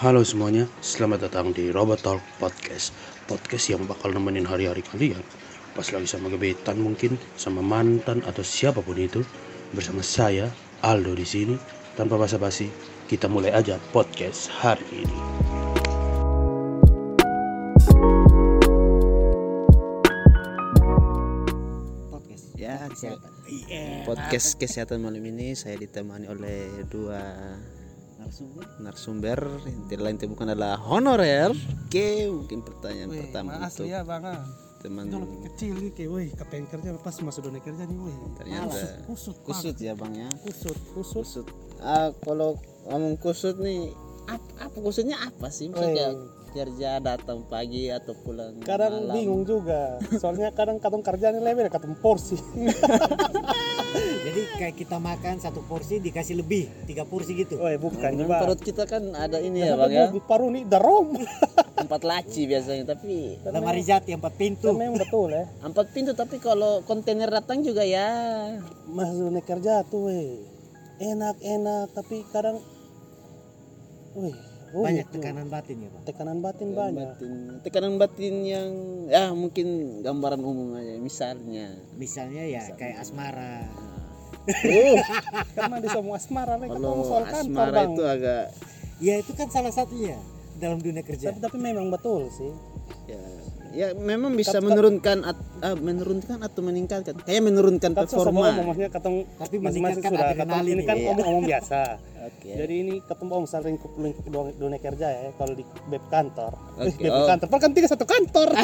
Halo semuanya, selamat datang di Robot Talk Podcast. Podcast yang bakal nemenin hari-hari kalian. Pas lagi sama gebetan mungkin, sama mantan atau siapa pun itu Bersama saya, Aldo di sini. Tanpa basa-basi, kita mulai aja podcast hari ini. Podcast. Ya, kesehatan. podcast kesehatan malam ini saya ditemani oleh dua Narasumber. narasumber yang tidak lain bukan adalah honorer. Oke, mungkin pertanyaan Weh, pertama maaf untuk ya bang ah. teman Itu lebih kecil nih kayak weh kapan kerja pas masuk dunia kerja nih weh. ternyata Kusut, kusut ya bang ya. Kusut, kusut. Kusut. Ah, kalau ngomong kusut nih apa, apa kusutnya apa sih? Maksudnya kerja datang pagi atau pulang Kadang malam? bingung juga. Soalnya kadang katong kerjaan lebih dari katong porsi. Jadi kayak kita makan satu porsi dikasih lebih tiga porsi gitu. Weh, bukan Kan juga. perut kita kan ada ini ya bang ya Paru nih darom. empat laci biasanya tapi Lemari jati empat pintu. Memang betul ya. empat pintu tapi kalau kontainer datang juga ya Masuk dunia kerja tuh weh. Enak-enak tapi kadang weh, rumit Banyak tuh. tekanan batin ya bang. Tekanan batin banyak. batin tekanan batin yang ya mungkin gambaran umum aja misalnya Misalnya ya kayak asmara. uh Karena di semua asmara kalau ketemu soal kantor asmara bang. itu agak Ya itu kan salah satunya dalam dunia kerja. Tapi, tapi memang betul sih. ya ya memang bisa Kat- kat- menurunkan at- ah, menurunkan atau meningkatkan kayak menurunkan Kan sesuatu performa ngomong, maksudnya ketemu Tapi masing-masing sudah ketemu adrenalin ini kan iya. omong-omong biasa. oke Jadi ini ketemu om misal lingkup lingkup dunia, kerja ya kalau di web kantor. Eh, Oke, web oh. kantor. Kan tiga satu kantor.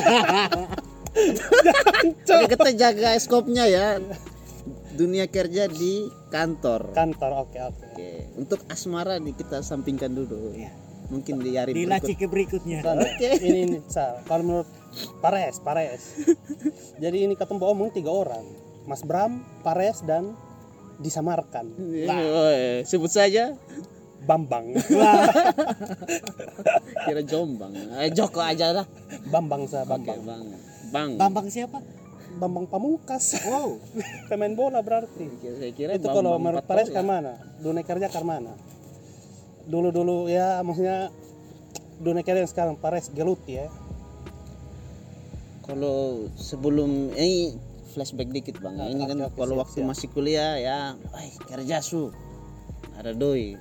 Oke, kita jaga skopnya ya dunia kerja di kantor kantor. Oke oke. oke untuk asmara nih kita sampingkan dulu Iya. mungkin di hari Dilaci ke berikutnya. Kan, Ini ini Sal. kalau menurut Pares Pares. Jadi ini ketemu omong tiga orang. Mas Bram, Pares dan disamarkan. Oh, eh, sebut saja Bambang. kira Jombang. Eh Joko aja lah. Bambang sa Oke, Bambang. Bang. Bang. Bambang siapa? Bambang Pamungkas. Wow. Pemain bola berarti. Saya kira itu Bambang kalau menurut Pares mana dunia kerja ke mana dulu dulu ya maksudnya dunia kerja yang sekarang Pares geluti ya Kalau sebelum ini flashback dikit bang. Nah, ini kan oke, kalau siap, waktu siap. masih kuliah ya, wah kerja su, ada doi.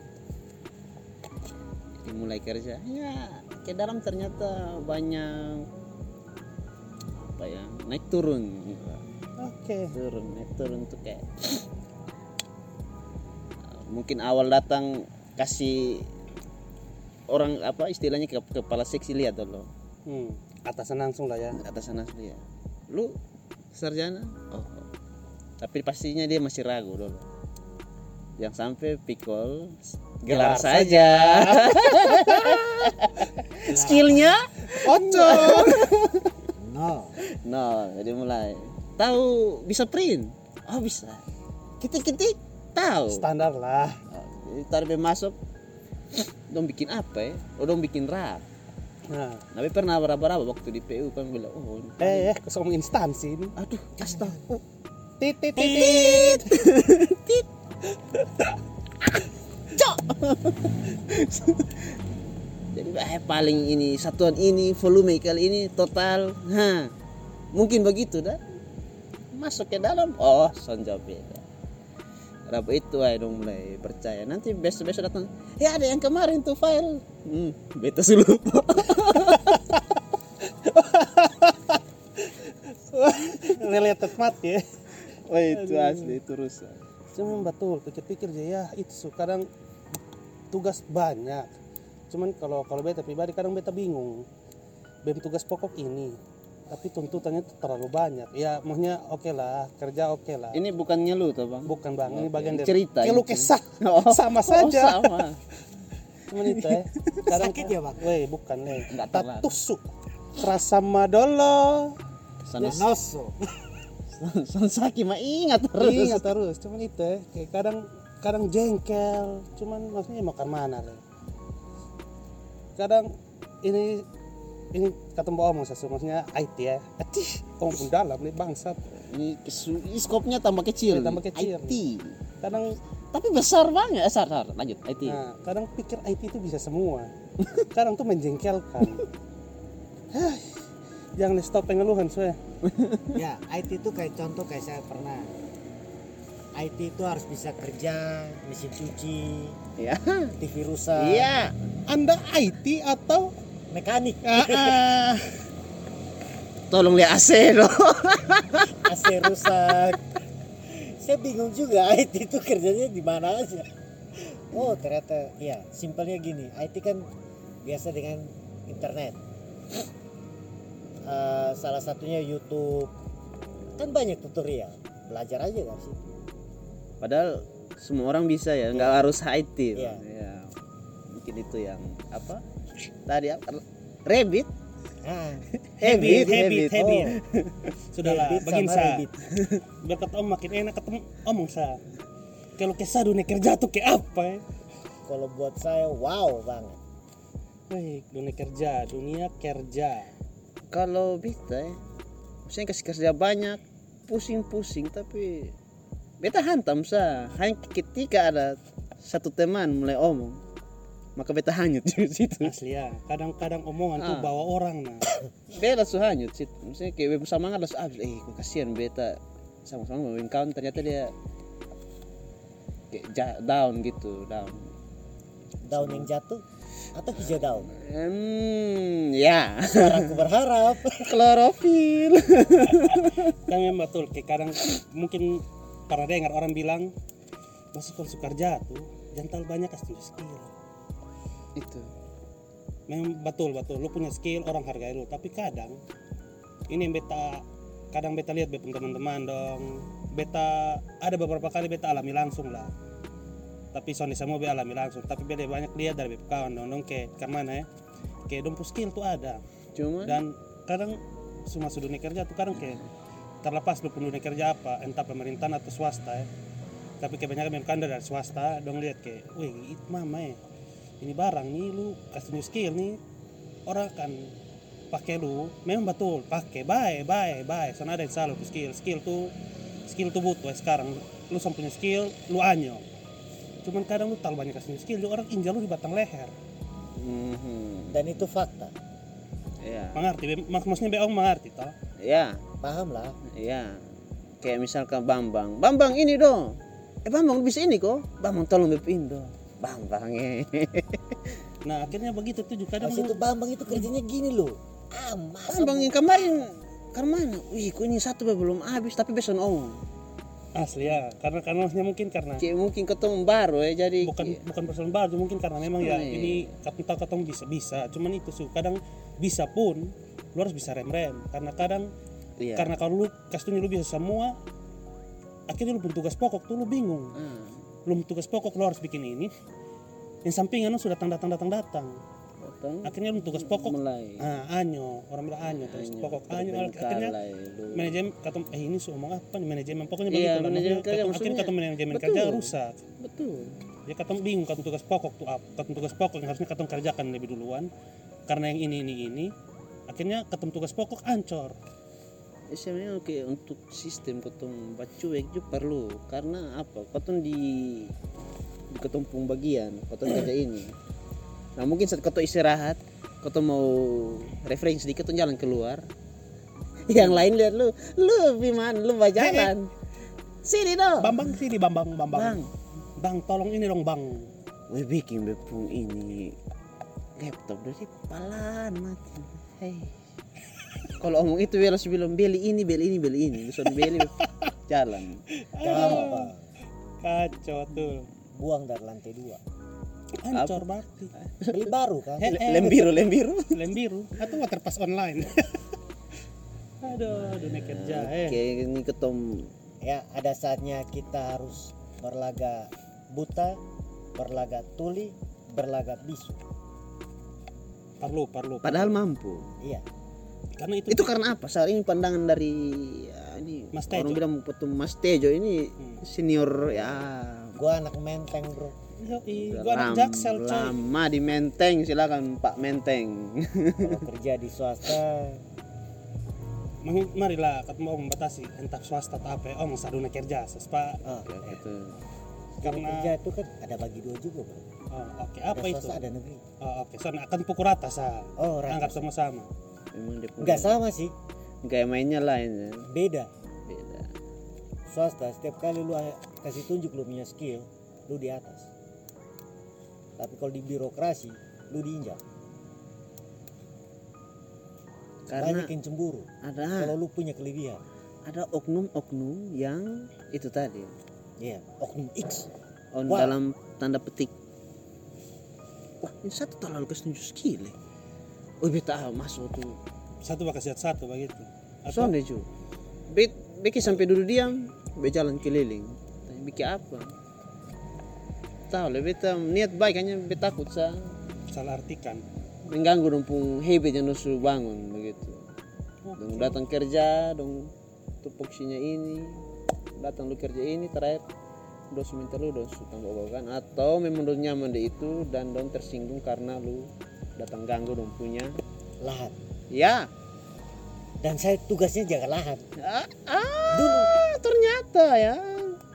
Jadi mulai kerja, ya ke dalam ternyata banyak apa ya naik turun, oke. Turun naik turun tuh kayak mungkin awal datang kasih orang apa istilahnya ke kepala seksi lihat dulu hmm, atasan langsung lah ya. Atas sana dia lu sarjana? Oh, oh. tapi pastinya dia masih ragu dulu yang sampai pikol gelar, Gelar saja. skillnya? Oco No. no jadi mulai tahu bisa print? Oh bisa. Kitik tahu. Standar lah. Oh, tadi masuk dong bikin apa ya? Oh dong bikin rap. Nah. Tapi pernah berapa-berapa waktu di PU kan bilang oh eh eh instansi ini. Aduh astaga tit tit tit tit. jadi eh, paling ini satuan ini volume kali ini total ha mungkin begitu dah. Masuk ke dalam. Oh sonjo beda Berapa itu aja dong mulai percaya. Nanti besok besok datang. Ya ada yang kemarin tuh file. Hmm, beta sulu related mati ya. Oh itu asli itu rusak. Cuman betul pikir-pikir aja ya itu kadang tugas banyak cuman kalau kalau beta pribadi kadang beta bingung. Bem tugas pokok ini tapi tuntutannya tuh terlalu banyak. Ya maksudnya oke lah kerja oke lah. Ini bukannya lu tuh bang? Bukan bang. Ini Oke, bagian dari cerita keluh itu. kesah. Oh, sama oh, saja. sama. Cuman itu ya kadang Sakit ya, Bang? weh bukan nih tak tusuk. Rasa madolo. Sana Noso. Sansaki mah ingat terus. Ingat terus. Cuman itu ya kayak kadang kadang jengkel. Cuman maksudnya makan mana lah kadang ini ini ketemu omong sesuatu maksudnya IT ya Atih, omong pun dalam nih bangsat ini kesu- ini skopnya tambah kecil tambah kecil. IT kadang tapi besar banget. Eh, sar, sar, lanjut IT. Nah, kadang pikir IT itu bisa semua. Kadang tuh menjengkelkan. Jangan stop pengeluhan saya. ya IT itu kayak contoh kayak saya pernah IT itu harus bisa kerja mesin cuci Ya. TV rusak. Iya. Anda IT atau? Mekanik. Ah, ah. Tolong lihat AC dong. AC rusak. Saya bingung juga IT itu kerjanya di mana aja. Oh ternyata ya simpelnya gini. IT kan biasa dengan internet. Eh, salah satunya YouTube. Kan banyak tutorial. Belajar aja kan sih Padahal semua orang bisa ya, nggak harus IT. Iya. Ya. Mungkin itu yang apa? Tadi apa? Rabbit. ah, Habit, habit, habit. habit. oh, Sudahlah, sama sa. kata om makin enak ketemu omong sa. Kalau kesah dunia kerja tuh kayak apa ya? kalau buat saya wow banget Wih, dunia kerja, dunia kerja. Kalau beta ya, maksudnya kasih kerja banyak, pusing-pusing tapi beta hantam sa. Hanya ketika ada satu teman mulai omong, maka beta hanyut di situ. Asli ya, kadang-kadang omongan tuh Ah. bawa orang nah. Beta su hanyut situ. Maksudnya kayak beta semangat langsung habis. Eh, kok kasihan beta sama-sama main kawan ternyata dia kayak down gitu, down. daun yang jatuh atau hijau daun Hmm, ya. aku berharap Klorofil. Dan memang betul, kayak kadang mungkin pernah dengar orang bilang masuk suka kerja tuh terlalu banyak kasih skill. itu. Memang betul betul, lu punya skill orang hargai lu, tapi kadang ini yang beta kadang beta lihat beta punya teman-teman dong, beta ada beberapa kali beta alami langsung lah. Tapi soalnya semua beta alami langsung, tapi beta banyak lihat dari beta kawan dong, dong ke mana ya, dong punya skill tuh ada. Cuma dan kadang semua dunia kerja tuh kadang kayak terlepas lu dunia kerja apa entah pemerintahan atau swasta ya. Tapi kebanyakan memang kan dari swasta dong lihat kayak wih itu mama ya. Ini barang nih lu kasih new skill nih. Orang akan pakai lu. Memang betul pakai. Baik baik baik. Sana ada yang salah tuh skill. Skill tuh skill tuh butuh ya sekarang. Lu sama punya skill lu anyo cuman kadang lu terlalu banyak kasih new skill lu orang injal lu di batang leher. Mhm. dan itu fakta. Ya. mengerti? Maksudnya beong mengerti toh? Ya. Paham lah Iya. Kayak misalkan Bambang. Bambang ini dong. Eh Bambang bisa ini kok. Bambang tolong bepin dong. Bambang eh. nah akhirnya begitu tuh juga kadang itu Bambang itu kerjanya gini loh ah Bambang yang kemarin ke mana? Wih, kok ini satu belum habis tapi besok omong. asli ya karena karena mungkin karena Kayak mungkin ketemu baru ya jadi bukan kayak- bukan persoalan baru mungkin karena memang ya Iya. ini kita ketemu bisa bisa cuman itu sih kadang bisa pun lu harus bisa rem rem karena kadang Iya. karena kalau lu kasih lu bisa semua akhirnya lu pun tugas pokok tuh lu bingung. Ah, belum tugas pokok lu harus bikin ini. Yang sampingan lu sudah datang datang datang. Datang. Akhirnya lu tugas pokok. Mulai. ah anyo. Orang bilang anyo tugas Hanya pokok anyo. akhirnya lu. manajemen kata eh ini sih omong apa nih manajemen? Pokoknya Iya, begitu lah. manajemen kerja akhirnya ketemu manajemen Betul. kerja rusak. Betul. ya ketemu bingung ketemu tugas pokok tuh apa ketemu tugas pokok yang harusnya ketemu kerjakan lebih duluan. Karena yang ini ini ini. Akhirnya ketemu tugas pokok ancor sebenarnya oke untuk sistem ketong bacuek juga perlu. Karena apa? Ketong di di ketumpung bagian ketong kerja ini. Nah mungkin saat ketong istirahat ketong mau refreshing sedikit ketong jalan keluar. Yang lain lihat lu lu gimana lu jalan. Sini dong. Bambang sini bambang bambang. Bang. Bang tolong ini dong bang. Gue bikin bepung ini laptop dari palan mati. Hei kalau omong itu dia langsung bilang beli ini beli ini beli ini. Langsung beli jalan. Gampang kacau tuh buang dari lantai dua. Ancor berarti beli baru kan Eh, eh. lem biru lem biru. Lem biru. Atau waterpass online. Aduh dunia kerja eh. Oke ini ketom. Ya ada saatnya kita harus berlaga buta berlaga tuli berlaga bisu. Perlu perlu. Padahal mampu. Iya karena itu itu karena apa? Saat ini pandangan dari ya, ini Mas orang Tejo. bilang ketum Mas Tejo ini Hmm. senior ya. Gua anak menteng bro. Yoi, gua anak lam- jaksel coy. lama di Menteng. Silakan Pak Menteng. Kalau kerja di swasta. Mari- marilah ketemu om membatasi. Entah swasta atau apa om sadunia kerja sespa ah, Oke, ya. gitu. Karena- kerja itu kan ada bagi dua juga bro. Oh, oke. Ada apa itu? swasta ada negeri. Oh, oke. So akan pukul rata sa. Oh anggap rata sama-sama memang dia nggak sama sih. Kayak mainnya lain ya. beda. Beda. Swasta setiap kali lu kasih tunjuk lu punya skill lu di atas. Tapi kalau di birokrasi lu diinjak karena banyak yang cemburu. Ada. Kalau lu punya kelebihan. Ada oknum-oknum yang itu tadi. Iya, oknum X. On Wah. dalam tanda petik. Wah ini satu terlalu kasih tunjuk skill ya. Oh beta ah, masuk tuh satu bakal satu begitu. Atau Sonde cu Bet, Beki sampai duduk diam Be jalan keliling. Tanya Beki apa? Tahu lah beta niat baik hanya beta takut sa. Salah artikan. Mengganggu dong pung habit yang nusu bangun begitu. Dong datang kerja dong tupoksinya ini datang lu kerja ini terakhir dos minta lu dos tambah kan atau memang dong nyaman di itu dan dong tersinggung karena lu datang ganggu dong punya lahan ya. Dan saya tugasnya jaga lahan ah, ah, dulu. ternyata ya.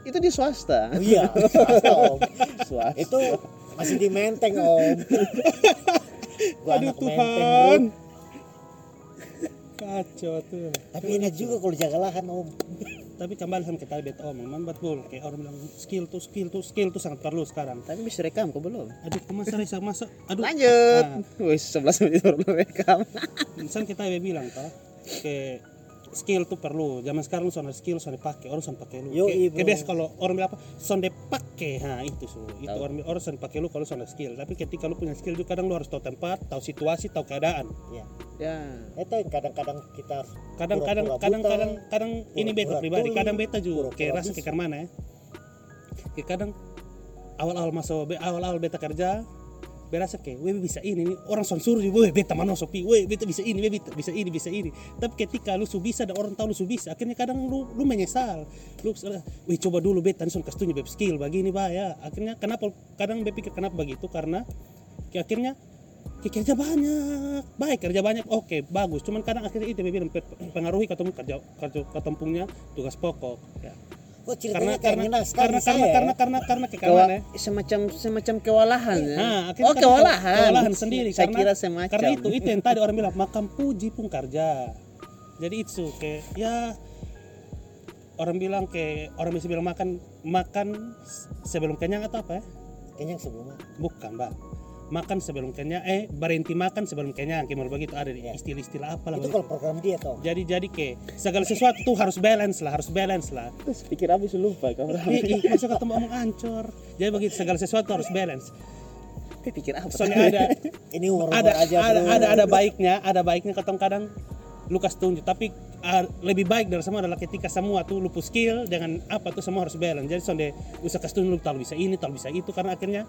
Itu di swasta. Oh iya swasta, om. Swasta. Itu masih di menteng om. Gua aduh anak menteng bro. Tuhan. Kacau tuh. Tapi enak juga kalau jaga lahan om tapi kembali sama kita beta omong memang betul kayak orang bilang skill tuh skill tuh skill tuh sangat perlu sekarang. Tapi bisa rekam kok belum? Aduh masa Risa masa aduh. Lanjut. Nah. wis 11 menit baru belum rekam. Misal kita bilang toh ke skill tuh perlu. Zaman sekarang lu soalnya skill soalnya pakai orang soalnya pakai lu. Yo, kalau orang bilang apa soalnya pakai. Ha itu so itu orang orang soalnya pakai lu kalau soalnya skill. Tapi ketika lu punya skill juga kadang lu harus tahu tempat tahu situasi tahu keadaan. Ya ya. Itu kadang-kadang kita kadang-kadang kadang-kadang kadang ini beta pribadi. tuli, kadang beta juga kayak rasa kayak mana ya. Kayak kadang awal-awal masuk be- awal-awal beta kerja berasa kayak weh bisa ini nih. Orang son suruh juga weh beta mana sopi weh beta bisa ini weh beta bisa ini bisa ini. Tapi ketika lu su bisa dan orang tahu lu su bisa akhirnya kadang lu lu menyesal. Lu weh coba dulu beta son kasih beb skill begini bah ya. Akhirnya kenapa kadang beta pikir kenapa begitu? Karena akhirnya kerja banyak. Baik kerja banyak oke bagus. Cuman kadang akhirnya itu bilang pe- pengaruhi ketemu kerja kerja ketempunya tugas pokok ya. Kok karena ceritanya kayak karena ngenas sekali karena saya. karena ya. karena karena karena Kewa- ya. semacam semacam kewalahan ya. Nah, oh kan kewalahan. kewalahan sendiri saya karena, kira semacam. karena itu itu yang tadi orang bilang makam puji pun kerja jadi itu kayak ya orang bilang kayak orang bisa bilang makan makan sebelum kenyang atau apa ya? Kenyang sebelumnya bukan mbak makan sebelum kenyang eh berhenti makan sebelum kenyang kayak begitu. Ada Ya. istilah-istilah apa lah itu kalau program dia toh. Jadi jadi kayak segala sesuatu tuh harus balance lah harus balance lah. Terus pikir habis lupa kamu ih, masa ketemu omong ancur jadi begitu segala sesuatu harus balance. Pikir apa? Soalnya ada ini umur ada aja ada, ada ada baiknya ada baiknya kadang kadang lu kasih tunjuk. Tapi ah, lebih baik dari semua adalah ketika semua tuh lu punya skill dengan apa tuh semua harus balance. Jadi sonde usah kasih tunjuk lu tahu bisa ini tahu bisa itu. Karena akhirnya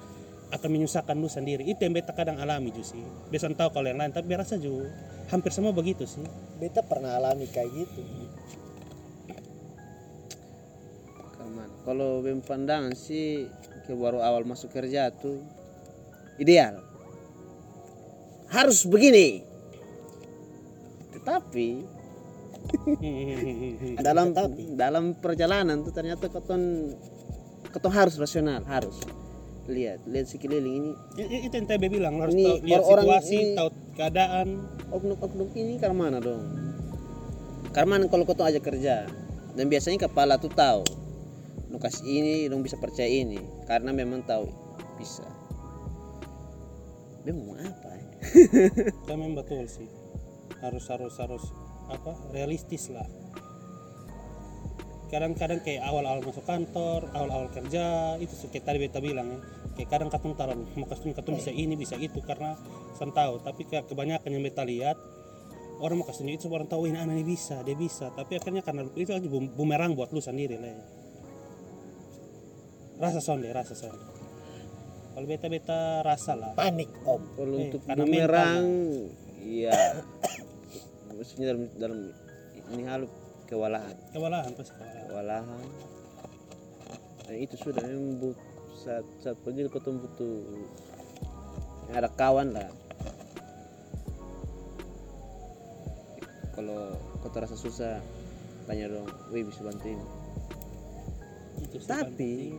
akan menyusahkan lu sendiri itu yang beta kadang alami juga sih biasa tahu kalau yang lain tapi rasa juga hampir semua begitu sih beta pernah alami kayak gitu Kaman. Kalau bem pandangan sih ke baru awal masuk kerja tuh ideal. Harus begini. Tetapi dalam dalam perjalanan tuh ternyata keton keton harus rasional, harus lihat lihat sekeliling ini. Itu yang tebe bilang harus Ini tahu lihat orang-orang situasi ini- tahu keadaan. Oknum-oknum ini karena mana dong? Karena mana? Kalau kau aja kerja. Dan biasanya kepala tuh tahu. Nu kasih ini dong bisa percaya ini. Karena memang tahu. Bisa. Dia mau apa ya? kan memang betul sih. Harus harus harus apa realistis lah. Kadang-kadang kayak awal-awal masuk kantor awal-awal kerja itu suka tadi beta bilang ya kayak kadang katong taruh mau kasih katong bisa ini bisa itu karena sen tahu tapi kayak kebanyakan yang beta lihat orang mau kasih itu orang tahu ini anak ini bisa dia bisa. Tapi akhirnya karena itu lagi bum- bumerang buat lu sendiri lah ya. rasa sonde rasa sonde. Kalau beta beta rasa lah. Panik om. Kalau Eh, untuk karena bumerang, iya. Maksudnya dalam dalam ini hal kewalahan, kewalahan pasti kewalahan. Kewalahan. Dan itu sudah bu- saat saat pergi kau tuh ada kawan lah. Kalau kau terasa susah, tanya dong, wih bisa bantuin. itu Tapi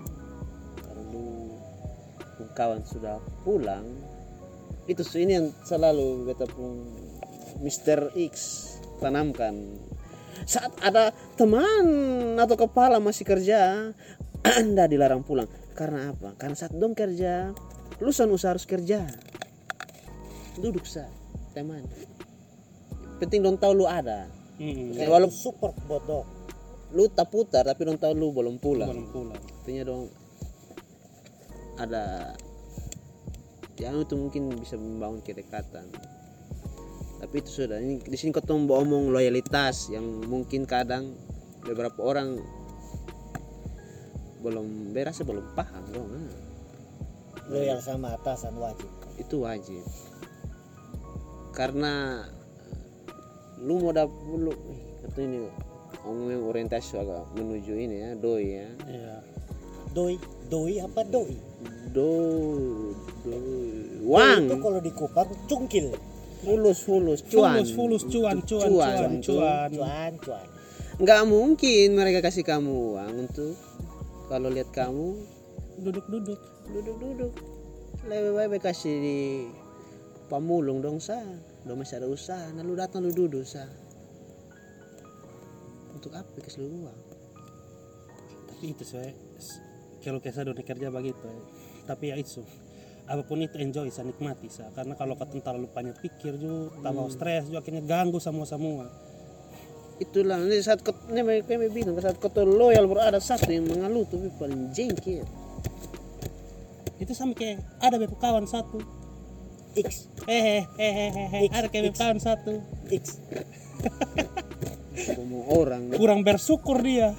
lu kawan sudah pulang itu ini yang selalu beta pun Mr. X tanamkan saat ada teman atau kepala masih kerja anda dilarang pulang karena apa? Karena saat dong kerja lu son usah harus kerja. Duduk sa teman. Penting dong tahu lu ada. Eh, walau- support bodoh. Lu tak putar tapi dong tahu lu belum pulang. Belum pulang. artinya dong ada yang itu mungkin bisa membangun kedekatan. Tapi itu sudah ini di sini kau omong loyalitas yang mungkin kadang beberapa orang belum berasa belum paham dong ah. loyal sama atasan wajib. Itu wajib. Karena lu mau dap lu ini ngomongin orientasi agak menuju ini ya doi ya. Iya. doi doi apa doi? Do doi. Doi wang. itu kalau di Kupang cungkil fulus fulus cuan. Fulus, fulus, cuan, cuan, Cuan, cuan, cuan. cuan cuan. Nggak mungkin mereka kasih kamu uang untuk kalau lihat kamu Duduk-duduk. duduk-duduk. Lebih baik kasih di pamulung dong sa. Dong masih ada usaha. Nah lu datang lu duduk sa. Untuk apa kasih lu uang? Tapi itu saya kalau kisah dunia kerja begitu. ya. Tapi ya itu. Apa pun itu enjoy sa. Nikmati sa. Karena kalau kau terlalu banyak pikir juga tambah stres juga akhirnya ganggu semua semua itulah ini saat kau ini mereka kami bilang saat kau tuh loyal bro ada satu yang mengeluh tapi paling jengkel. Itu sama kayak ada beberapa kawan satu. X. X, ada kayak kawan satu. X. Ngomong orang kurang bersyukur dia.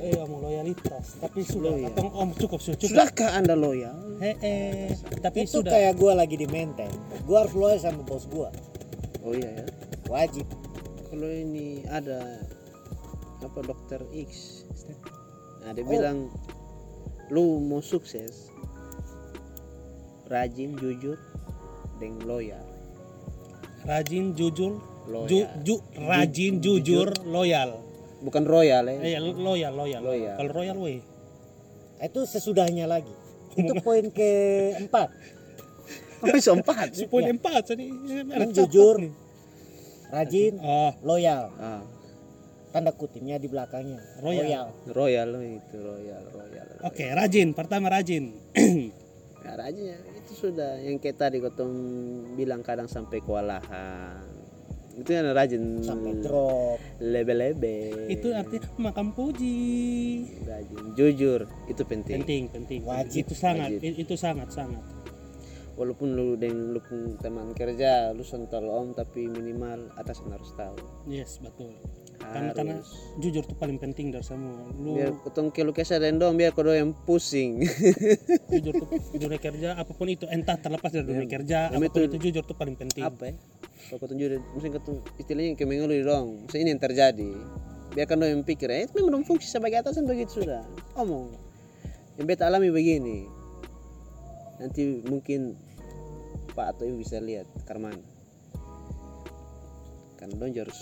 Eh mau loyalitas. Tapi sudah Loyal. atau om cukup sudah cukup. Sudahkah anda loyal? Hehe tapi itu sudah. kayak gua lagi di maintain gua harus loyal sama bos gua. Oh iya ya. Wajib kalau ini ada apa dokter X nah dia Oh. bilang lu mau sukses rajin jujur dan loyal. Rajin jujur Loyal. ju, ju- rajin jujur loyal. Bukan royal ya eh loyal loyal, Loyal. kalau royal weh. Nah, itu sesudahnya lagi. Itu poin keempat oh empat si poin empat jadi jujur rajin oh loyal. Ah, tanda kutipnya di belakangnya Royal. royal. Lo itu royal royal oke rajin pertama rajin. Ya, rajin ya. itu sudah yang kayak tadi kau bilang kadang sampai kewalahan. Itu yang rajin. Sampai drop. Lebe-lebe. Itu artinya makan puji. Rajin jujur itu penting. Penting penting. Wajib, itu sangat wajib. itu sangat sangat walaupun lu dengan lu pun teman kerja lu sental om tapi minimal atasan harus tahu. Yes betul. Karena karena jujur tuh paling penting dari semua. Lu biar ketong kelu kesa dan dong biar kau yang pusing. Jujur tuh dunia kerja apa pun itu entah terlepas dari dunia kerja Yang apa pun itu- itu jujur tuh paling penting. apa ya? Kalau kau tunjuk mesti ketong istilahnya kayak mengeluh dong. Mesti ini yang terjadi. Biarkan dong yang pikir eh itu memang dong fungsi sebagai atasan begitu sudah. Omong. Yang beta alami begini. Nanti mungkin pak atau ibu bisa lihat karman. Kan dong harus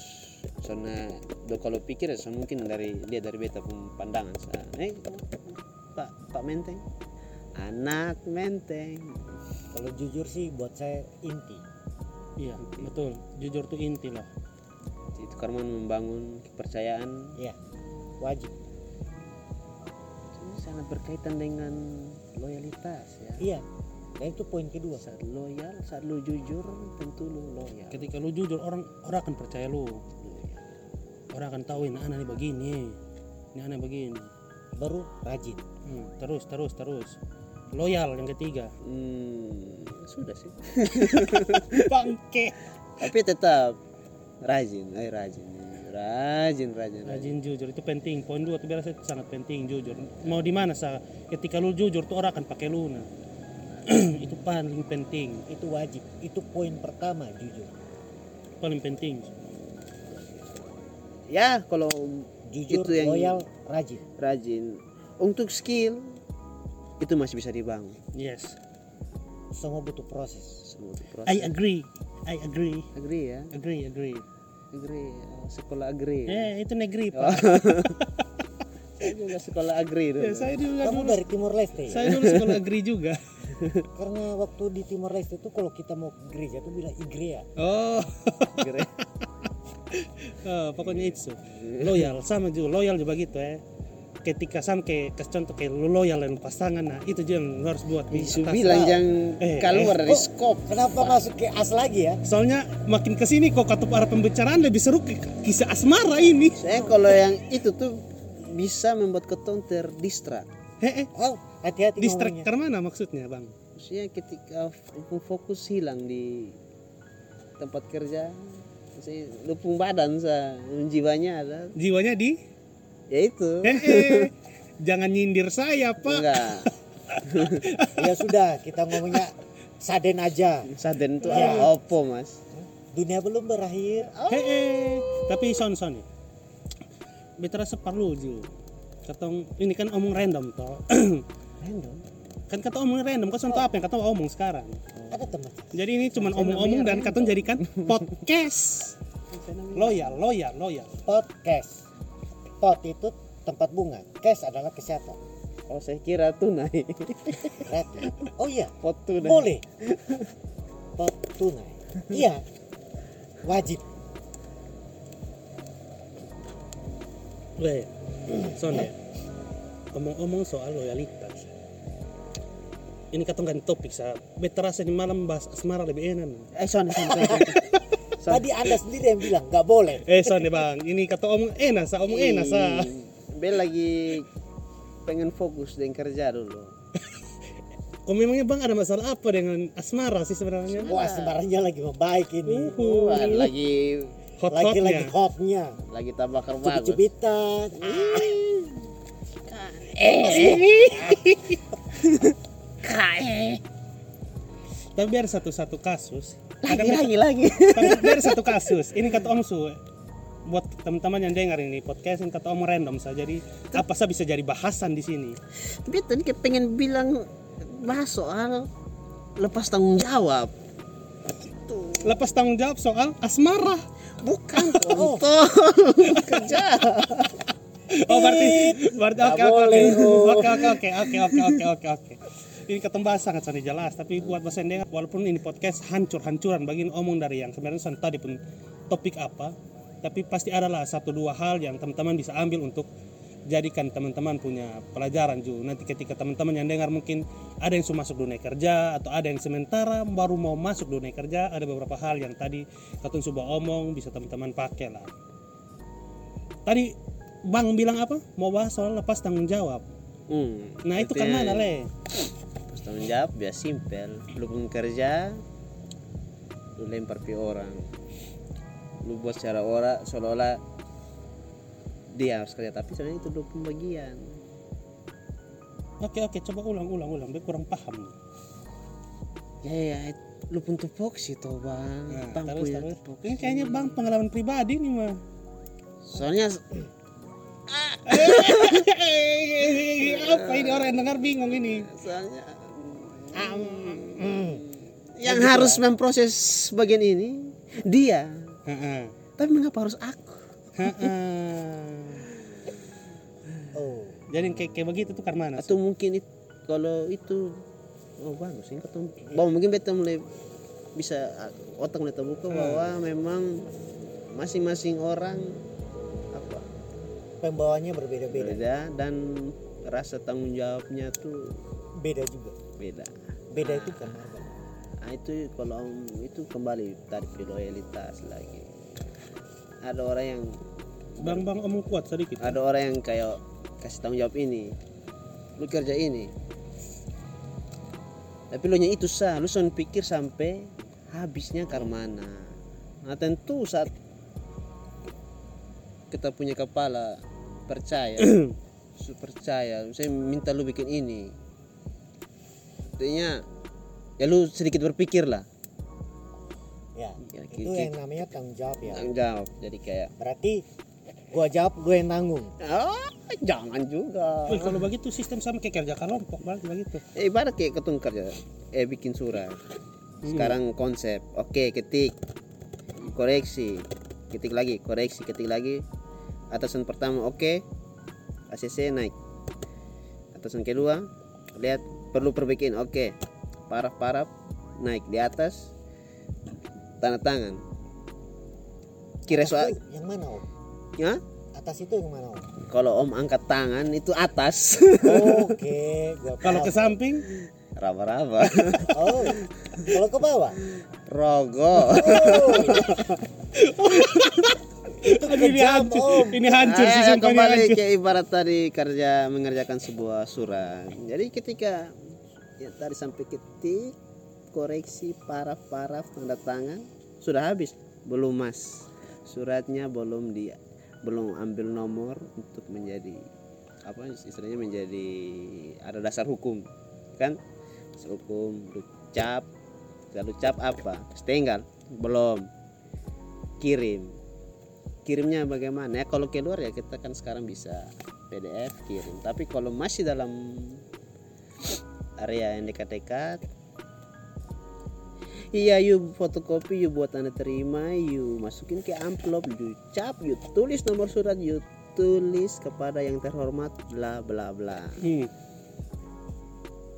soalnya do kalau pikir ya so mungkin dari lihat dari beta pun pandangan sa eh pak pak menteng anak menteng. Kalau jujur sih buat saya inti. Iya betul. Jujur tuh inti lah. Itu karena membangun kepercayaan. Ya wajib. Sangat berkaitan dengan loyalitas ya. Iya nah itu poin kedua saat loyal saat lu jujur tentu lu loyal. Ketika lu jujur orang orang akan percaya lu. Loyal. orang akan tahu ini anak ini begini ini anak begini. Baru rajin. Hmm, terus terus terus. Loyal yang ketiga. Hmm, sudah sih. Bangke. Tapi tetap rajin eh rajin rajin rajin rajin. Rajin jujur itu penting. Poin dua tuh biasa sangat penting jujur. Mau di mana ketika lu jujur tuh orang akan pakai lu nah itu paling penting itu wajib. Itu poin pertama jujur. Paling penting. Ya kalau jujur Itu yang- loyal rajin. Rajin. Untuk skill itu masih bisa dibangun. Yes. Semua butuh proses. Semua itu proses. I agree. I agree. Agree ya? Agree agree. Agree. Sekolah agree. Eh itu negeri pak. Saya juga sekolah agri dulu. Ya, saya juga Kamu dulu. dari Timor Leste ya? saya dulu sekolah agri juga. Karena waktu di Timor Leste itu kalau kita mau ke gereja tuh bilang igrea. Oh. Agri. Oh, pokoknya itu loyal sama juga loyal juga gitu ya ketika sama kayak kasih contoh kayak lu loyal dengan pasangan nah itu juga yang harus buat di atas. bilang jangan Eh, keluar eh. dari Oh. skop Kenapa masuk ke as lagi ya? soalnya makin ke sini kok kata arah pembicaraan lebih seru ke kisah asmara ini saya kalau yang itu tuh bisa membuat ketong terdistrak hehe Oh, hati-hati distrik mana maksudnya bang? Maksudnya ketika fokus hilang di tempat kerja saya lupung badan sa jiwanya ada. Jiwanya di? Ya itu. Hehe jangan nyindir saya pak. Enggak. Ya sudah, kita ngomongnya saden aja. saden itu Ya. apa? mas? Dunia belum berakhir. hehe tapi son son ya. Betara seperlu ju katong ini kan omong random toh Random. kan kata omong random kan contoh apa yang kata omong sekarang Ada teman. Jadi ini cuma omong-omong dan katun jadikan podcast. Loyal, loyal, loyal. Podcast. Pot itu tempat bunga. Cash adalah kesehatan. oh saya kira tunai. Oh iya, pot tunai boleh. Pot tunai. Iya. Wajib. Weh, Son ya. Omong-omong soal loyalitas. Ini katong ganti topik sa. Better rasa di malam bahas asmara lebih enak. eh son son son. Tadi Anda sendiri yang bilang nggak boleh. Eh son ya bang, ini kata omong enak sa, omong enak sa. Bel lagi pengen fokus dengan kerja dulu Oh memangnya bang ada masalah apa dengan asmara sih sebenarnya? Wah, sebenarnya lagi membaik ini. Uhuh. Wah, lagi Lagi lagi Hot-hotnya. hotnya. lagi tabakar bagus Cubit-cubitan. Tapi biar satu-satu kasus. lagi lagi lagi Tapi biar satu kasus. Ini kata om su buat teman-teman yang dengar ini podcast ini kata om random saja. Jadi apa sah bisa jadi bahasan di sini. tapi tadi kayak pengen bilang bahas soal lepas tanggung jawab Lepas tanggung jawab soal asmara. Bukan kontol kerja. Oh berarti berarti oke oke oke. Oh. oke oke oke oke oke oke. Ini ketemu bahas sangat sangat jelas. Tapi buat bahasa dengar walaupun ini podcast hancur-hancuran bagi omong dari yang sebenarnya san tadi pun topik apa tapi pasti adalah satu dua hal yang teman-teman bisa ambil untuk jadikan teman-teman punya pelajaran juga nanti ketika teman-teman yang dengar mungkin ada yang sudah masuk dunia kerja atau ada yang sementara baru mau masuk dunia kerja ada beberapa hal yang tadi katun sudah omong bisa teman-teman pakai lah. Tadi bang bilang apa? Mau bahas soal lepas tanggung jawab. Hmm, nah itu kan artinya mana le? lepas tanggung jawab biar simpel. Lu pun kerja lu lempar ke orang. Lu buat secara ora seolah-olah dia harus kerja tapi sebenarnya itu 20 bagian. Oke oke coba ulang ulang ulang Dia kurang paham. Nih ya ya lu pun tupoksi toh bang nah, Bang terus punya terus. ini kayaknya bang pengalaman pribadi nih mah soalnya apa ini orang yang dengar bingung ini? Soalnya Hmm. yang harus memproses bagian ini dia. Tapi mengapa harus aku. Oh. jadi kayak kayak begitu tuh karena mana atau mungkin it- kalau itu oh bagus ini ketemu bahwa mungkin beta mulai bisa otak mulai terbuka bahwa memang masing-masing orang apa Pembawanya berbeda-beda. beda dan rasa tanggung jawabnya tuh Beda juga. beda Beda itu karena apa? nah itu kalau itu kembali tadi ke loyalitas lagi ada orang yang bang bang omong kuat sedikit. Ada orang yang kayak kasih tanggung jawab ini. Lu kerja ini. Tapi lu nya itu sah. Lu son pikir sampai habisnya ke mana nah tentu saat kita punya kepala percaya. Percaya. Saya minta lu bikin ini. Artinya ya lu sedikit berpikir lah. Ya. Ya, Itu ki- yang namanya tanggung jawab ya. tanggung jawab. Jadi kayak Berarti gua jawab lu yang nanggung. ah jangan juga. Wih, kalau begitu sistem sama kayak kerja kelompok bang begitu. Eh, ibarat kayak ketemu kerja eh bikin surat. Sekarang konsep oke ketik koreksi. Ketik lagi koreksi ketik lagi. Atasan pertama oke ACC naik. Atasan kedua lihat perlu perbaikan oke. Paraf-paraf naik di atas. Tanda tangan. Kira soal yang mana om ya atas itu yang mana om kalau om angkat tangan itu atas. Oke gua Kalau ke samping? Raba-raba. Oh kalau ke bawah? Rogo. Oh. Itu Aduh, ini hancur, om. Ini hancur sih sumpah ini kembali hancur. ke ibarat tadi kerja mengerjakan sebuah surat. Jadi ketika ya tadi sampai ketik koreksi paraf-paraf tanda tangan sudah habis. Belum mas. Suratnya belum dia belum ambil nomor untuk menjadi apa istilahnya menjadi ada dasar hukum kan? Hukum cap lalu cap apa? Setengah belum. Kirim. Kirimnya bagaimana? Ya kalau keluar ya kita kan sekarang bisa PDF kirim. Tapi kalau masih dalam area yang dekat-dekat iya you fotokopi you buat tanda terima you masukin ke amplop you cap you tulis nomor surat you tulis kepada yang terhormat bla bla bla. Hmm.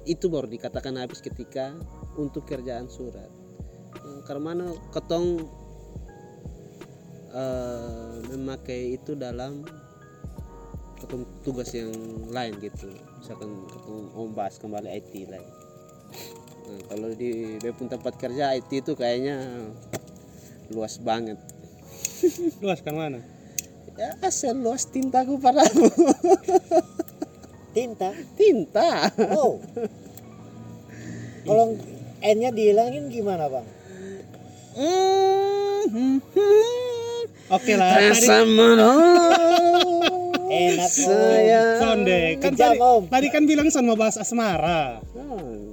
itu baru dikatakan habis ketika untuk kerjaan surat. Eh, karena mana ketong eh, memakai itu dalam ketong tugas yang lain gitu. Misalkan ketong om bahas kembali IT lain nah, kalau di Bepun tempat kerja IT itu kayaknya luas banget. Luas kan mana? ya seluas tintaku padamu. Tinta? Tinta. Oh. Kalau N-nya dihilangin gimana bang? Oke lah. Tadi, Rasa menolong enak saya sonde kan Kejam, tadi, Om. tadi kan bilang sama bahas asmara.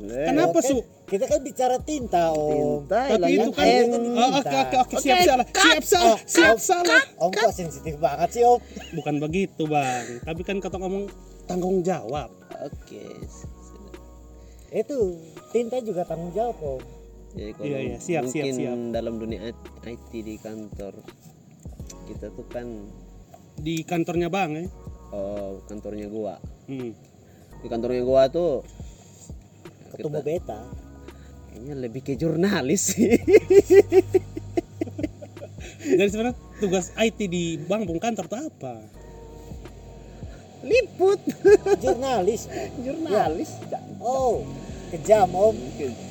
Kenapa Oke, su? kita kan bicara tinta om Tinta, Tapi hilangin itu kan. Oh, oke oke oke siap salah. Siap salah. cut, Siap cut, salah. om kok sensitif banget sih om Bukan begitu, Bang. Tapi kan kata ngomong tanggung jawab. Oke. itu tinta juga tanggung jawab om Jadi kalau Iya, iya, siap, siap, mungkin siap. dalam dunia IT di kantor kita tuh kan Di kantornya Bang ya. oh kantornya gua. Hmm. Di kantornya gua tuh ketemu kita- beta kayaknya lebih ke jurnalis sih. Jadi sebenarnya tugas IT di Bang Bung kantor tuh apa? Liput jurnalis jurnalis. oh kejam om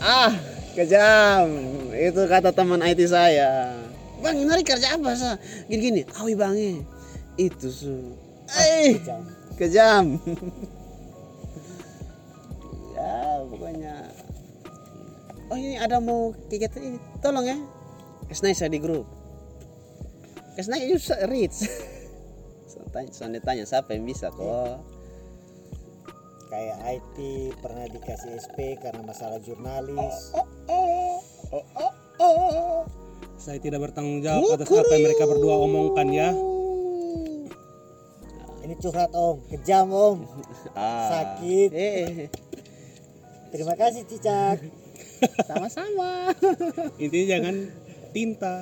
Ah, kejam. Itu kata teman IT saya. Bang, ini hari kerja apa sa? Gini-gini. Awi bang eh. Itu su. Eh, kejam kejam. ya, pokoknya. Oh ini ada mau kegiatan ini. Tolong ya. Kesnai saya di grup. Kesnai itu reach. Tanya, soalnya tanya siapa yang bisa kok. kayak IT pernah dikasih SP karena masalah jurnalis Saya tidak bertanggung jawab atas apa yang mereka berdua omongkan ya. Ini curhat om kejam om Ah. Sakit. Eh, terima kasih cicak sama-sama. Intinya jangan tinta.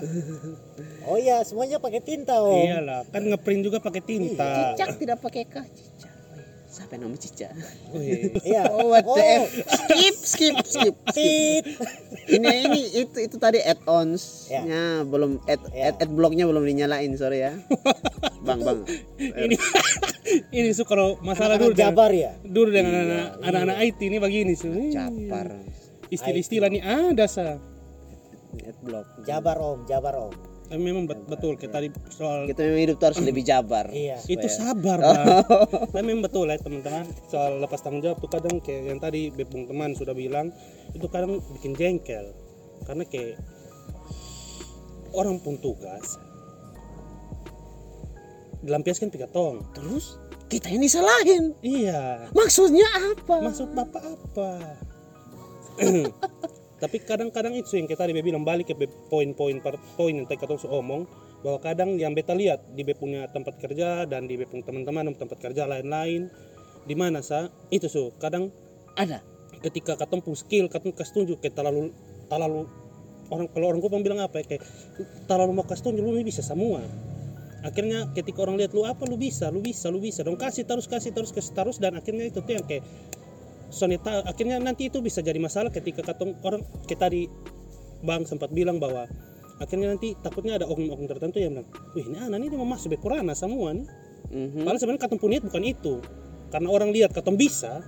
oh iya semuanya pakai tinta om Iyalah, kan ngeprint juga pakai tinta. Cicak tidak pakai kah? Cicak. Wih, Siapa yang nama Cicak? Wih, iya Oh, what the oh, F? Skip, skip, skip. tit Ini ini itu itu tadi add-ons Ya. nya belum add, Ya. add, add blocknya belum dinyalain sorry ya. Bang, bang. ini ini su kalau masalah dulu anak dengan, Jabar ya dulu dengan anak, anak-anak IT ini begini su. Capar. Istilah-istilah ini ada sa. Add block. Jabar om Jabar om Tapi memang bet- betul kayak tadi soal Kita memang hidup harus lebih jabar. iya itu sabar bang. Tapi memang betul ya teman-teman soal lepas tanggung jawab tuh kadang kayak yang tadi Bepung teman sudah bilang itu kadang bikin jengkel karena kayak orang pun tugas dilampiaskan tiga tong Terus? Kita ini salahin. iya. Maksudnya apa? maksud bapak apa? Tapi kadang-kadang itu yang kita Bebe bilang balik ke be- poin-poin poin yang tadi kata omong bahwa kadang yang beta lihat di Bebe punya tempat kerja dan di Bebe punya teman-teman tempat kerja lain-lain. Di mana sa? Itu so kadang Ada. ketika katong pun skill katong kasih tunjuk kayak terlalu terlalu orang kalau orang Kupang bilang apa ya kayak terlalu mau kasih tunjuk lu bisa semua akhirnya ketika orang lihat lu apa lu bisa lu bisa lu bisa dong kasih terus kasih terus kasih terus dan akhirnya itu tuh yang kayak soneta akhirnya nanti itu bisa jadi masalah ketika katong orang kita tadi bang sempat bilang bahwa akhirnya nanti takutnya ada oknum-oknum tertentu yang bilang wih ini anak ini mau masuk bekurana semua nih Mhm. Padahal sebenarnya katong punya bukan itu. Karena orang lihat katong bisa.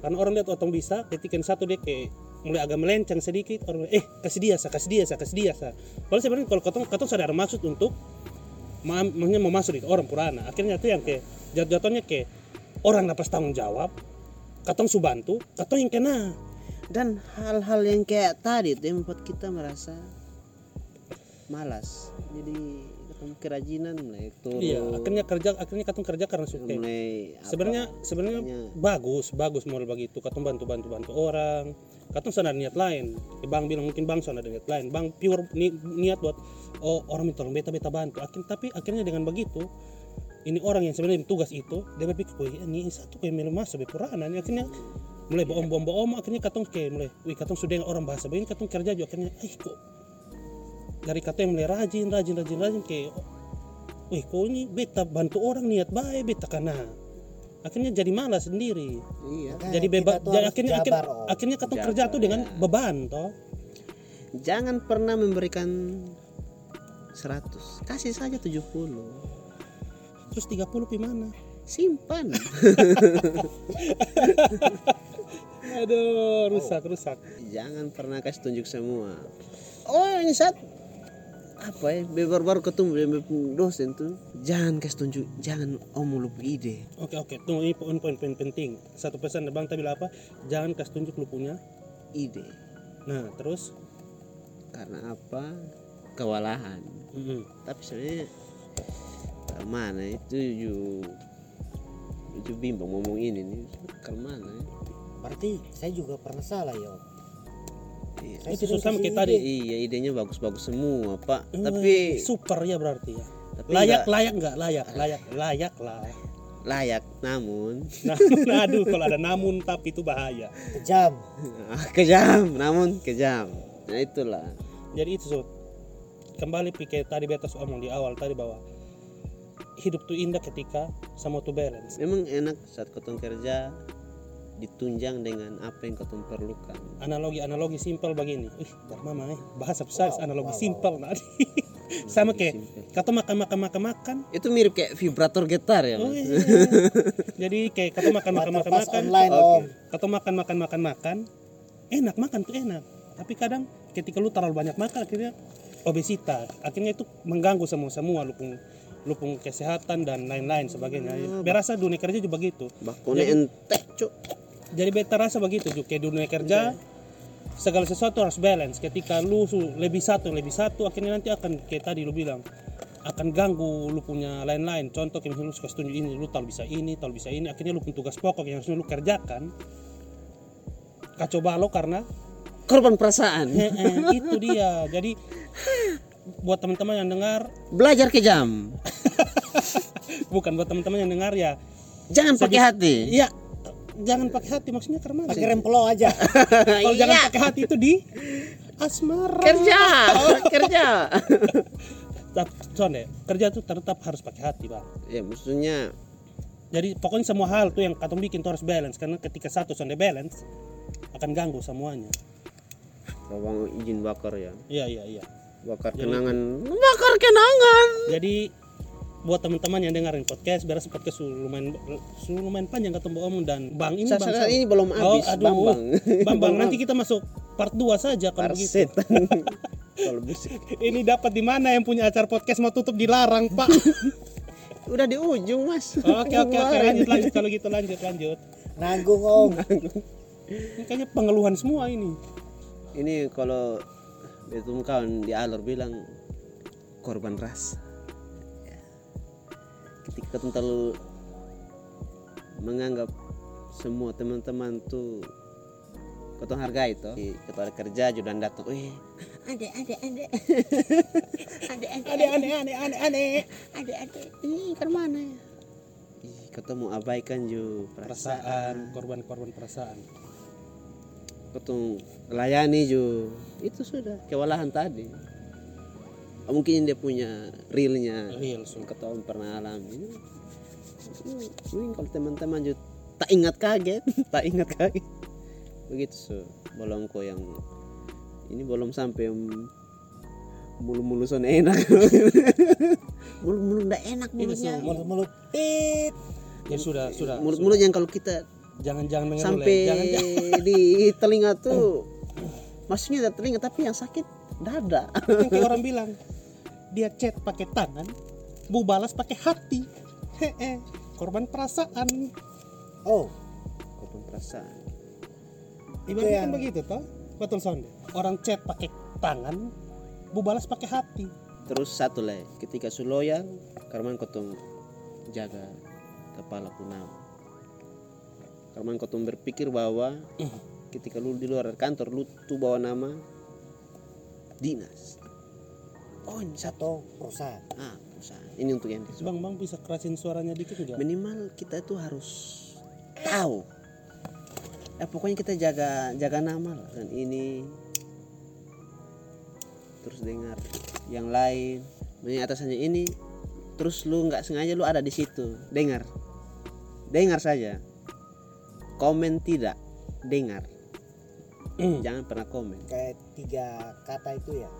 Karena orang lihat katong bisa, ketika yang satu dia kayak mulai agak melenceng sedikit, orang eh kasih dia sa, kasih dia sa, kasih dia sa. Padahal sebenarnya kalau katong katong ada maksud untuk maksudnya mau masuk itu orang purana. Akhirnya itu yang kayak jatuh-jatuhnya kayak orang dapat tanggung jawab, katong su bantu, katong yang kena. dan hal-hal yang kayak tadi itu yang membuat kita merasa malas jadi kerajinan mulai turun. Iya, akhirnya kerja akhirnya katong kerja karena suka. mulai sebenarnya sebenarnya bagus bagus model begitu katong bantu bantu bantu orang. Katong sana ada niat lain. Bang bilang mungkin bang sana ada niat lain. Bang pure ni- niat buat oh orang minta tolong beta beta bantu. Akhir, tapi akhirnya dengan begitu ini orang yang sebenarnya tugas itu dia berpikir wih ini satu kayak milu masuk bepurana ini akhirnya mulai bohong bohong bohong. Akhirnya katong kayak mulai. Wih katong sudah orang bahasa begini katong kerja juga. Akhirnya eh kok dari kata yang mulai rajin rajin rajin rajin kayak wih kok ini beta bantu orang niat baik beta karena akhirnya jadi malas sendiri. Iya Makanya jadi bebas jadi akhirnya akhirnya, jabar, akhirnya katong Jabar, kerja tuh dengan ya. beban toh. Jangan pernah memberikan 100 kasih saja 70 terus 30 pi mana? Simpan. Aduh rusak rusak. Jangan pernah kasih tunjuk semua. Oh ini saat apa ya baru-baru ketemu dengan dosen tuh. Jangan kasih tunjuk jangan omong lupa ide. Oke oke tunggu ini poin poin poin penting. Satu pesan bang tadi apa? Jangan kasih tunjuk lu punya ide. Nah terus? Karena apa? Kewalahan. Mm-mm. tapi sebenarnya mana itu ju itu bimbang ngomong ini nih? Ke mana ya? Berarti saya juga pernah salah ya. Iya. Itu susah ide. tadi. iya idenya bagus-bagus semua pak. Eh, tapi super ya berarti ya. Tapi layak nggak layak nggak? Layak layak layak lah. Layak namun. Namun aduh kalau ada namun tapi itu bahaya. Kejam. kejam namun kejam. Nah itulah. Jadi itu Sud. kembali pi kayak tadi betas omong di awal tadi bahwa hidup tuh indah ketika sama tuh balance. Memang enak saat kotong kerja ditunjang dengan apa yang kotong perlukan. Analogi analogi simpel begini. Ih mama eh bahasa besar Wow, analogi wow, simpel nah sama kayak kata makan makan makan makan. Itu mirip kayak vibrator gitar ya oh, Mas? iya. jadi kayak kata makan makan makan makan. online Oke. om. kata makan makan makan makan. Enak makan tuh enak. Tapi kadang ketika lu terlalu banyak makan akhirnya obesitas. Akhirnya itu mengganggu semua semua lu pun lu pun kesehatan dan lain-lain sebagainya. Berasa dunia kerja juga begitu. bakone ente cuk jadi beta rasa begitu juga kayak dunia kerja segala sesuatu harus balance. Ketika lu lebih satu lebih satu akhirnya nanti akan kayak tadi lu bilang akan ganggu lu punya lain-lain. Contoh kayak misalnya lu suka setuju ini lu tahu bisa ini tahu bisa ini akhirnya lu punya tugas pokok yang harusnya lu kerjakan. Kacau balau karena korban perasaan. Eh, eh, itu dia. Jadi buat teman-teman yang dengar belajar kejam bukan buat teman-teman yang dengar ya. Jangan pakai hati. Iya jangan pakai hati maksudnya karena Pakai rem aja. kalau jangan Iya. pakai hati itu di asmara. Kerja kerja. Sonde kerja tuh tetap harus pakai hati bang ya maksudnya jadi pokoknya semua hal tuh yang katong bikin tuh harus balance. Karena ketika satu sonde balance akan ganggu semuanya. Bawang izin bakar ya. Iya iya iya. Bakar Jadi- kenangan. Bakar kenangan. Jadi buat teman-teman yang dengerin podcast beres podcast lumayan lumayan panjang ketemu om dan bang ini bang sa- ini belum Oh, habis aduh. bambang. Bang bang nanti kita masuk part 2 saja kalau begitu. kalau musik ini dapat di mana yang punya acara podcast mau tutup dilarang pak? Udah di ujung mas. Oke oke oke lanjut lanjut. Kalau gitu lanjut lanjut. Nanggung om. ini kayaknya pengeluhan semua ini. Ini kalau betul kawan di alur bilang korban ras. Ketika kita terlalu menganggap semua teman-teman tuh ketong hargai itu ketua kerja juga datang eh ade ade ade ade aneh aneh aneh aneh aneh ade ade ini ke mana ya? Ih, ketemu abaikan ju perasaan. Korban-korban perasaan. Ketemu layani ju. Itu sudah. Kewalahan tadi mungkin dia punya realnya. Real yang ketahuan pernah alami. Mungkin kalau teman-teman juga tak ingat kaget tak ingat kaget. Begitu so kok yang ini belum sampai yang mulu-mulu son enak. Mulu-mulu ndak enak mulutnya. so, mulut-mulut. Tit ya sudah sudah mulut-mulut yang kalau kita jangan jangan mengeluh sampai jangan jangan. di telinga tuh. Maksudnya ada telinga tapi yang sakit dada. Kan kayak orang bilang dia chat pakai tangan bu balas pakai hati. Heeh, korban perasaan. Oh korban perasaan. Ibaratnya kan yang- begitu toh? Betul sonde orang chat pakai tangan bu balas pakai hati. Terus satu lah ketika su loyal karena kotong jaga kepala kunam karena kotong berpikir bahwa ketika lu di luar kantor lu tuh bawa nama dinas oh ini satu perusahaan. Ah perusahaan. Ini untuk yang di- bang bang bisa kerasin suaranya dikit enggak minimal kita itu harus tahu. Ya pokoknya kita jaga jaga nama lah. Dan ini terus dengar yang lain. Maksudnya atasannya ini terus lu nggak sengaja lu ada di situ. Dengar. Dengar saja. Komen tidak. Dengar. Jangan pernah komen. Kayak tiga kata itu ya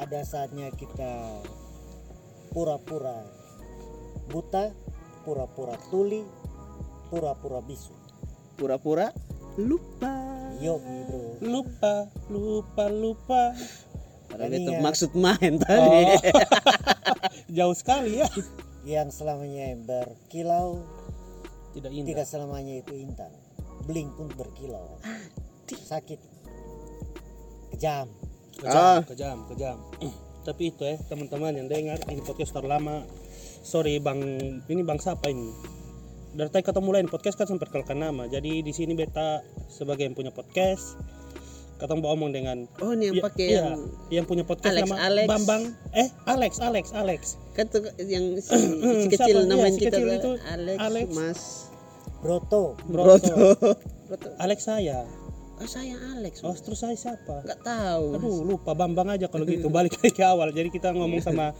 ada saatnya kita pura-pura buta pura-pura tuli pura-pura bisu. Pura-pura lupa. Yo bro. Lupa lupa lupa. Padahal Ini itu ya. maksud main tadi. Oh. jauh sekali ya. Yang selamanya berkilau tidak indah. tidak selamanya itu intan. Bling pun berkilau. Sakit. Kejam kejam Ah. kejam kejam tapi itu ya teman-teman yang dengar ini podcast terlama sorry bang ini bang siapa ini dari tadi ketemu lain podcast kan sempat perkenalkan nama jadi di sini beta sebagai yang punya podcast ketemu omong dengan oh ini yang Ya, pakai iya, yang yang punya podcast Alex, nama Alex. Bambang eh Alex Alex Alex kan tuh yang si, si kecil namanya Iya, si kita kecil itu Alex, Alex. Mas broto Broto. Broto. Alex saya Oh saya Alex. oh terus saya siapa Nggak tahu. Mas. aduh lupa Bambang aja kalau gitu balik lagi ke awal jadi kita ngomong sama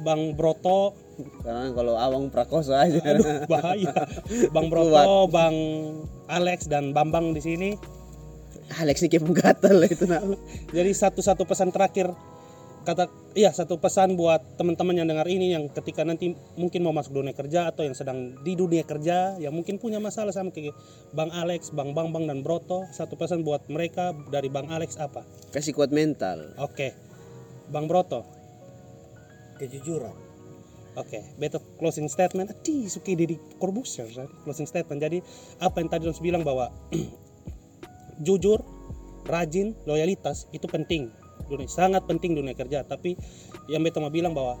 Bang Broto Karena kalau Awang Prakoso aja. aduh bahaya Bang Broto Bang Alex dan Bambang di sini Alex ini kayak gatal itu nama. Jadi satu-satu pesan terakhir kata iya satu pesan buat teman-teman yang dengar ini yang ketika nanti mungkin mau masuk dunia kerja atau yang sedang di dunia kerja yang mungkin punya masalah sama kayak Bang Alex, Bang Bang Bang dan Broto satu pesan buat mereka dari Bang Alex apa? Kasih kuat mental. Oke. Bang Broto. kejujuran Oke, better closing statement. Adi, suki Deddy Corbuzier, kan? closing statement. Jadi apa yang tadi Dons bilang bahwa jujur, rajin, loyalitas itu penting. Dunia, sangat penting dunia kerja. Tapi yang beta mau bilang bahwa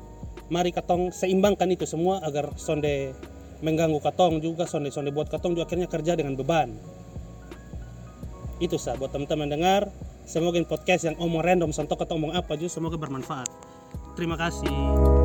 mari katong seimbangkan itu semua agar sonde mengganggu katong juga, sonde sonde buat katong juga akhirnya kerja dengan beban. Itu sah buat teman-teman dengar. Semoga podcast yang omong random, sontok atau omong apa juga semoga bermanfaat. Terima kasih.